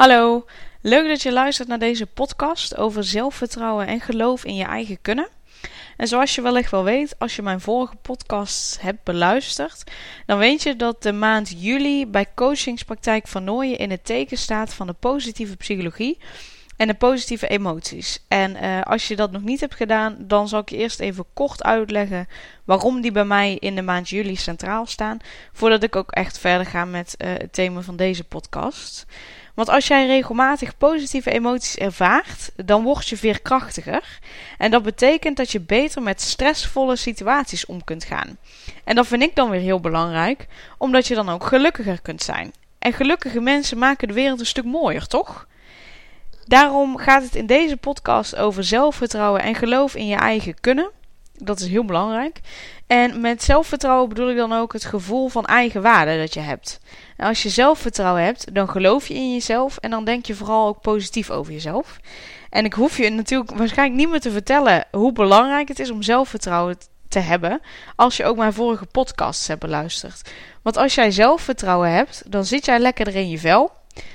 Hallo, leuk dat je luistert naar deze podcast over zelfvertrouwen en geloof in je eigen kunnen. En zoals je wellicht wel weet, als je mijn vorige podcast hebt beluisterd, dan weet je dat de maand juli bij Coachingspraktijk van Nooien in het teken staat van de positieve psychologie en de positieve emoties. En uh, als je dat nog niet hebt gedaan, dan zal ik je eerst even kort uitleggen waarom die bij mij in de maand juli centraal staan, voordat ik ook echt verder ga met uh, het thema van deze podcast. Want als jij regelmatig positieve emoties ervaart, dan word je veerkrachtiger. En dat betekent dat je beter met stressvolle situaties om kunt gaan. En dat vind ik dan weer heel belangrijk, omdat je dan ook gelukkiger kunt zijn. En gelukkige mensen maken de wereld een stuk mooier, toch? Daarom gaat het in deze podcast over zelfvertrouwen en geloof in je eigen kunnen. Dat is heel belangrijk. En met zelfvertrouwen bedoel ik dan ook het gevoel van eigen waarde dat je hebt. En als je zelfvertrouwen hebt, dan geloof je in jezelf en dan denk je vooral ook positief over jezelf. En ik hoef je natuurlijk waarschijnlijk niet meer te vertellen hoe belangrijk het is om zelfvertrouwen te hebben als je ook mijn vorige podcasts hebt beluisterd. Want als jij zelfvertrouwen hebt, dan zit jij lekkerder in je vel.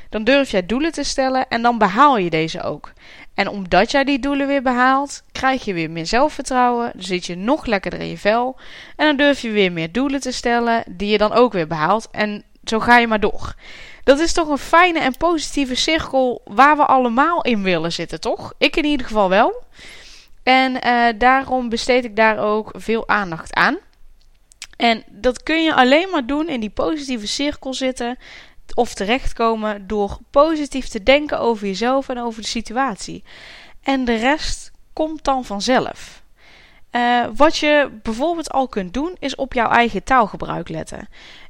Dan durf jij doelen te stellen en dan behaal je deze ook. En omdat jij die doelen weer behaalt, krijg je weer meer zelfvertrouwen. Dan zit je nog lekkerder in je vel. En dan durf je weer meer doelen te stellen, die je dan ook weer behaalt. En zo ga je maar door. Dat is toch een fijne en positieve cirkel waar we allemaal in willen zitten, toch? Ik in ieder geval wel. En uh, daarom besteed ik daar ook veel aandacht aan. En dat kun je alleen maar doen in die positieve cirkel zitten of terechtkomen door positief te denken over jezelf en over de situatie. En de rest komt dan vanzelf. Uh, wat je bijvoorbeeld al kunt doen, is op jouw eigen taalgebruik letten.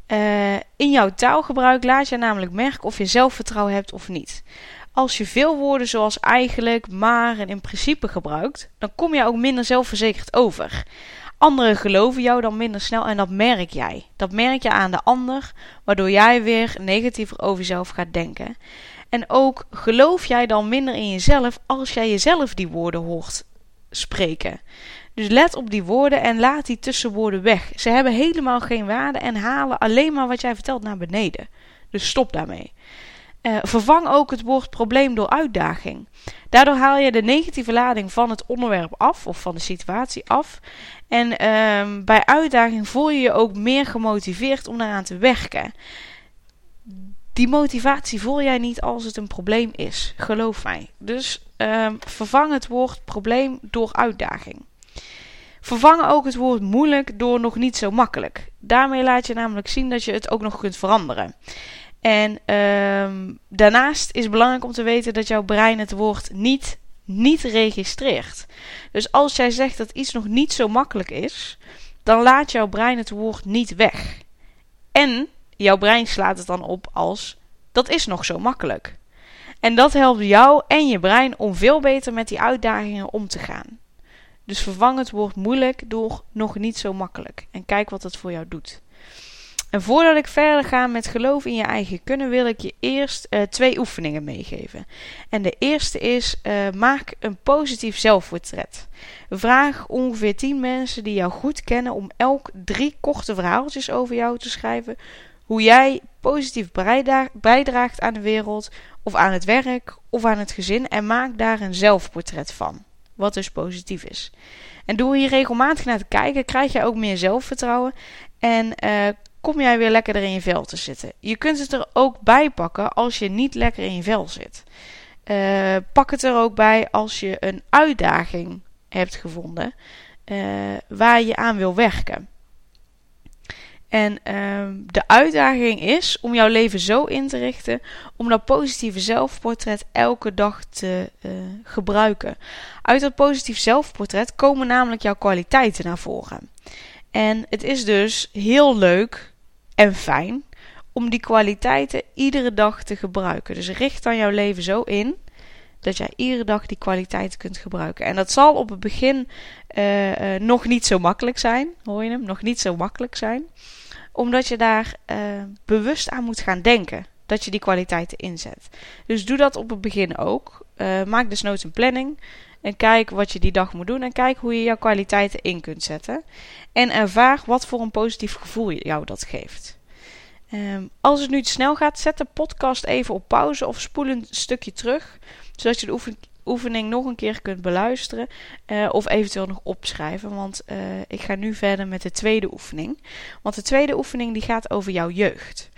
Uh, in jouw taalgebruik laat je namelijk merken of je zelfvertrouwen hebt of niet. Als je veel woorden zoals eigenlijk, maar en in principe gebruikt, dan kom je ook minder zelfverzekerd over. Anderen geloven jou dan minder snel en dat merk jij. Dat merk je aan de ander, waardoor jij weer negatiever over jezelf gaat denken. En ook geloof jij dan minder in jezelf als jij jezelf die woorden hoort spreken. Dus let op die woorden en laat die tussenwoorden weg. Ze hebben helemaal geen waarde en halen alleen maar wat jij vertelt naar beneden. Dus stop daarmee. Uh, vervang ook het woord probleem door uitdaging. Daardoor haal je de negatieve lading van het onderwerp af of van de situatie af. En uh, bij uitdaging voel je je ook meer gemotiveerd om daaraan te werken. Die motivatie voel jij niet als het een probleem is, geloof mij. Dus uh, vervang het woord probleem door uitdaging. Vervang ook het woord moeilijk door nog niet zo makkelijk. Daarmee laat je namelijk zien dat je het ook nog kunt veranderen. En ehm, daarnaast is het belangrijk om te weten dat jouw brein het woord niet, niet registreert. Dus als jij zegt dat iets nog niet zo makkelijk is, dan laat jouw brein het woord niet weg. En jouw brein slaat het dan op als dat is nog zo makkelijk. En dat helpt jou en je brein om veel beter met die uitdagingen om te gaan. Dus vervang het woord moeilijk door nog niet zo makkelijk. En kijk wat het voor jou doet. En voordat ik verder ga met geloof in je eigen kunnen, wil ik je eerst uh, twee oefeningen meegeven. En de eerste is: uh, maak een positief zelfportret. Vraag ongeveer 10 mensen die jou goed kennen om elk drie korte verhaaltjes over jou te schrijven. Hoe jij positief bijdraagt aan de wereld, of aan het werk, of aan het gezin. En maak daar een zelfportret van. Wat dus positief is. En door hier regelmatig naar te kijken, krijg je ook meer zelfvertrouwen. En uh, kom jij weer lekker in je vel te zitten. Je kunt het er ook bij pakken als je niet lekker in je vel zit. Uh, pak het er ook bij als je een uitdaging hebt gevonden uh, waar je aan wil werken. En uh, de uitdaging is om jouw leven zo in te richten om dat positieve zelfportret elke dag te uh, gebruiken. Uit dat positief zelfportret komen namelijk jouw kwaliteiten naar voren. En het is dus heel leuk en fijn om die kwaliteiten iedere dag te gebruiken. Dus richt dan jouw leven zo in dat jij iedere dag die kwaliteiten kunt gebruiken. En dat zal op het begin uh, uh, nog niet zo makkelijk zijn. Hoor je hem? Nog niet zo makkelijk zijn. Omdat je daar uh, bewust aan moet gaan denken. Dat je die kwaliteiten inzet. Dus doe dat op het begin ook. maak dus nooit een planning. En kijk wat je die dag moet doen. En kijk hoe je jouw kwaliteiten in kunt zetten. En ervaar wat voor een positief gevoel jou dat geeft. Um, als het nu te snel gaat, zet de podcast even op pauze of spoel een stukje terug, zodat je de oefening, nog een keer kunt beluisteren uh, of eventueel nog opschrijven. Want uh, ik ga nu verder met de tweede oefening. Want de tweede oefening die gaat over jouw jeugd.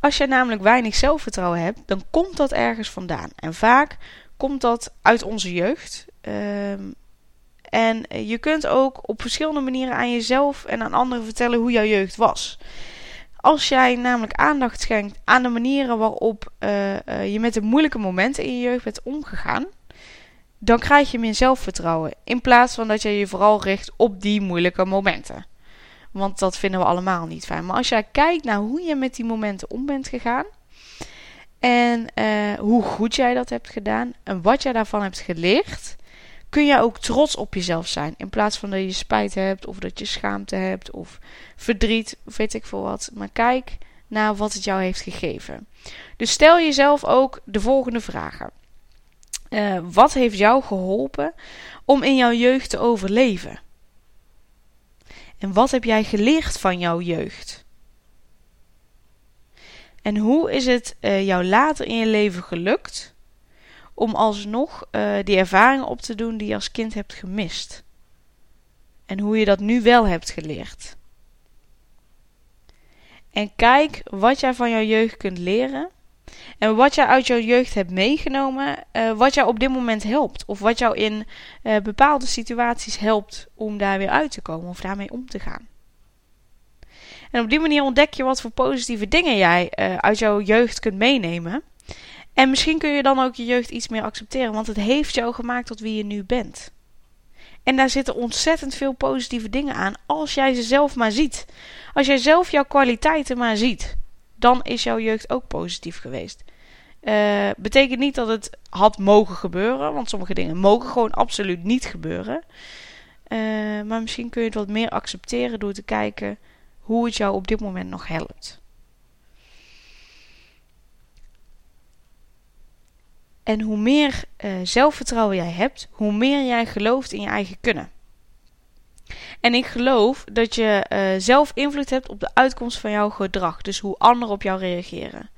Als je namelijk weinig zelfvertrouwen hebt, dan komt dat ergens vandaan. En vaak komt dat uit onze jeugd. Um, en je kunt ook op verschillende manieren aan jezelf en aan anderen vertellen hoe jouw jeugd was. Als jij namelijk aandacht schenkt aan de manieren waarop uh, uh, je met de moeilijke momenten in je jeugd bent omgegaan, dan krijg je meer zelfvertrouwen. In plaats van dat je je vooral richt op die moeilijke momenten. Want dat vinden we allemaal niet fijn. Maar als jij kijkt naar hoe je met die momenten om bent gegaan. En uh, hoe goed jij dat hebt gedaan. En wat jij daarvan hebt geleerd. Kun je ook trots op jezelf zijn. In plaats van dat je spijt hebt. Of dat je schaamte hebt. Of verdriet. Of weet ik veel wat. Maar kijk naar wat het jou heeft gegeven. Dus stel jezelf ook de volgende vragen. Uh, wat heeft jou geholpen om in jouw jeugd te overleven? En wat heb jij geleerd van jouw jeugd? En hoe is het uh, jou later in je leven gelukt om alsnog uh, die ervaringen op te doen die je als kind hebt gemist? En hoe je dat nu wel hebt geleerd? En kijk wat jij van jouw jeugd kunt leren en wat jij uit jouw jeugd hebt meegenomen, uh, wat jou op dit moment helpt. Of wat jou in bepaalde situaties helpt om daar weer uit te komen of daarmee om te gaan. En op die manier ontdek je wat voor positieve dingen jij uh, uit jouw jeugd kunt meenemen. En misschien kun je dan ook je jeugd iets meer accepteren, want het heeft jou gemaakt tot wie je nu bent. En daar zitten ontzettend veel positieve dingen aan als jij ze zelf maar ziet. Als jij zelf jouw kwaliteiten maar ziet dan is jouw jeugd ook positief geweest. Uh, betekent niet dat het had mogen gebeuren, want sommige dingen mogen gewoon absoluut niet gebeuren. Uh, maar misschien kun je het wat meer accepteren door te kijken hoe het jou op dit moment nog helpt. En hoe meer uh, zelfvertrouwen jij hebt, hoe meer jij gelooft in je eigen kunnen. En ik geloof dat je uh, zelf invloed hebt op de uitkomst van jouw gedrag. Dus hoe anderen op jou reageren.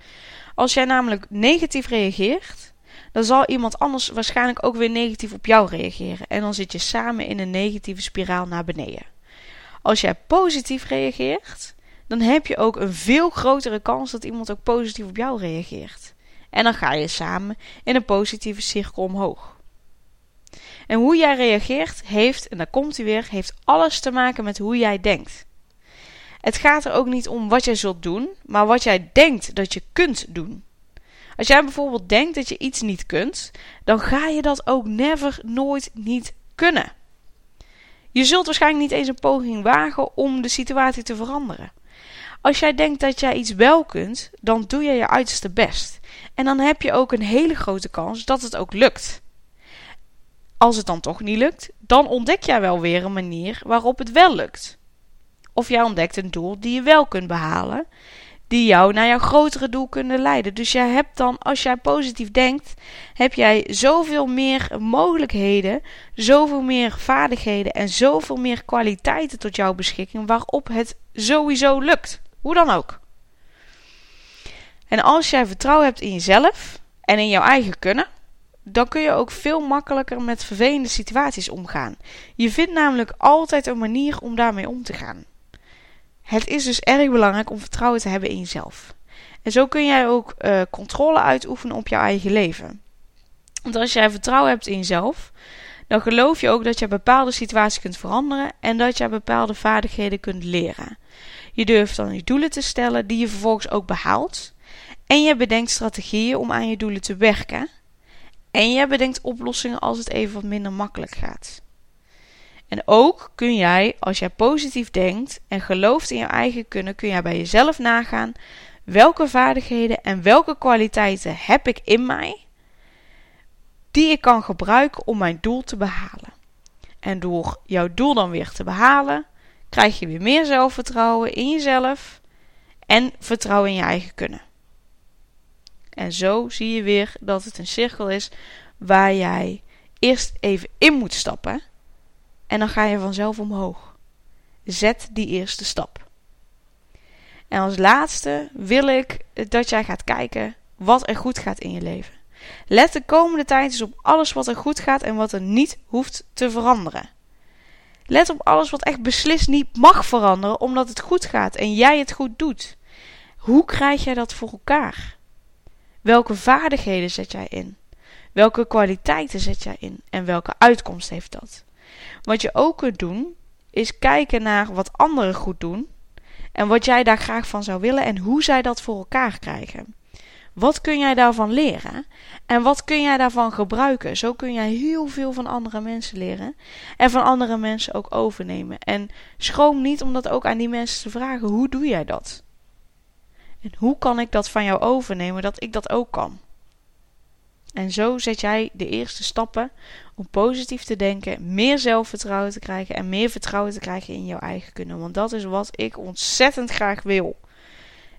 Als jij namelijk negatief reageert, dan zal iemand anders waarschijnlijk ook weer negatief op jou reageren. En dan zit je samen in een negatieve spiraal naar beneden. Als jij positief reageert, dan heb je ook een veel grotere kans dat iemand ook positief op jou reageert. En dan ga je samen in een positieve cirkel omhoog. En hoe jij reageert heeft, en daar komt hij weer, heeft alles te maken met hoe jij denkt. Het gaat er ook niet om wat jij zult doen, maar wat jij denkt dat je kunt doen. Als jij bijvoorbeeld denkt dat je iets niet kunt, dan ga je dat ook never, nooit niet kunnen. Je zult waarschijnlijk niet eens een poging wagen om de situatie te veranderen. Als jij denkt dat jij iets wel kunt, dan doe je je uiterste best. En dan heb je ook een hele grote kans dat het ook lukt. Als het dan toch niet lukt, dan ontdek jij wel weer een manier waarop het wel lukt. Of jij ontdekt een doel die je wel kunt behalen, die jou naar jouw grotere doel kunnen leiden. Dus jij hebt dan, als jij positief denkt, heb jij zoveel meer mogelijkheden, zoveel meer vaardigheden en zoveel meer kwaliteiten tot jouw beschikking waarop het sowieso lukt. Hoe dan ook. En als jij vertrouwen hebt in jezelf en in jouw eigen kunnen, dan kun je ook veel makkelijker met vervelende situaties omgaan. Je vindt namelijk altijd een manier om daarmee om te gaan. Het is dus erg belangrijk om vertrouwen te hebben in jezelf. En zo kun jij ook uh, controle uitoefenen op jouw eigen leven. Want als jij vertrouwen hebt in jezelf, dan geloof je ook dat je bepaalde situaties kunt veranderen en dat je bepaalde vaardigheden kunt leren. Je durft dan je doelen te stellen die je vervolgens ook behaalt. En je bedenkt strategieën om aan je doelen te werken. En je bedenkt oplossingen als het even wat minder makkelijk gaat. En ook kun jij, als jij positief denkt en gelooft in je eigen kunnen, kun jij bij jezelf nagaan welke vaardigheden en welke kwaliteiten heb ik in mij die ik kan gebruiken om mijn doel te behalen. En door jouw doel dan weer te behalen, krijg je weer meer zelfvertrouwen in jezelf en vertrouwen in je eigen kunnen. En zo zie je weer dat het een cirkel is waar jij eerst even in moet stappen en dan ga je vanzelf omhoog. Zet die eerste stap. En als laatste wil ik dat jij gaat kijken wat er goed gaat in je leven. Let de komende tijd eens op alles wat er goed gaat en wat er niet hoeft te veranderen. Let op alles wat echt beslist niet mag veranderen omdat het goed gaat en jij het goed doet. Hoe krijg jij dat voor elkaar? Welke vaardigheden zet jij in? Welke kwaliteiten zet jij in? En welke uitkomst heeft dat? Wat je ook kunt doen, is kijken naar wat anderen goed doen en wat jij daar graag van zou willen en hoe zij dat voor elkaar krijgen. Wat kun jij daarvan leren? En wat kun jij daarvan gebruiken? Zo kun jij heel veel van andere mensen leren. En van andere mensen ook overnemen. En schroom niet om dat ook aan die mensen te vragen: hoe doe jij dat? En hoe kan ik dat van jou overnemen dat ik dat ook kan? En zo zet jij de eerste stappen om positief te denken, meer zelfvertrouwen te krijgen en meer vertrouwen te krijgen in jouw eigen kunnen. Want dat is wat ik ontzettend graag wil.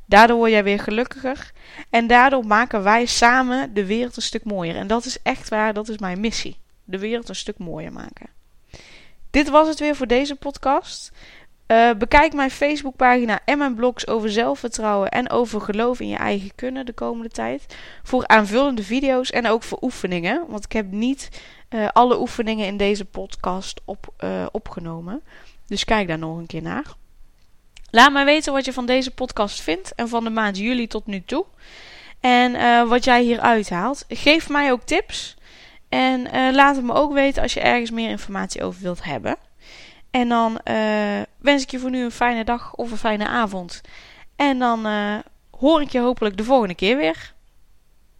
Daardoor word jij weer gelukkiger en daardoor maken wij samen de wereld een stuk mooier. En dat is echt waar, dat is mijn missie. De wereld een stuk mooier maken. Dit was het weer voor deze podcast. Uh, bekijk mijn Facebookpagina en mijn blogs over zelfvertrouwen en over geloof in je eigen kunnen de komende tijd. Voor aanvullende video's en ook voor oefeningen. Want ik heb niet uh, alle oefeningen in deze podcast op, uh, opgenomen. Dus kijk daar nog een keer naar. Laat mij weten wat je van deze podcast vindt en van de maand juli tot nu toe. En wat jij hier uithaalt. Geef mij ook tips. En laat het me ook weten als je ergens meer informatie over wilt hebben. En dan uh, wens ik je voor nu een fijne dag of een fijne avond. En dan hoor ik je hopelijk de volgende keer weer.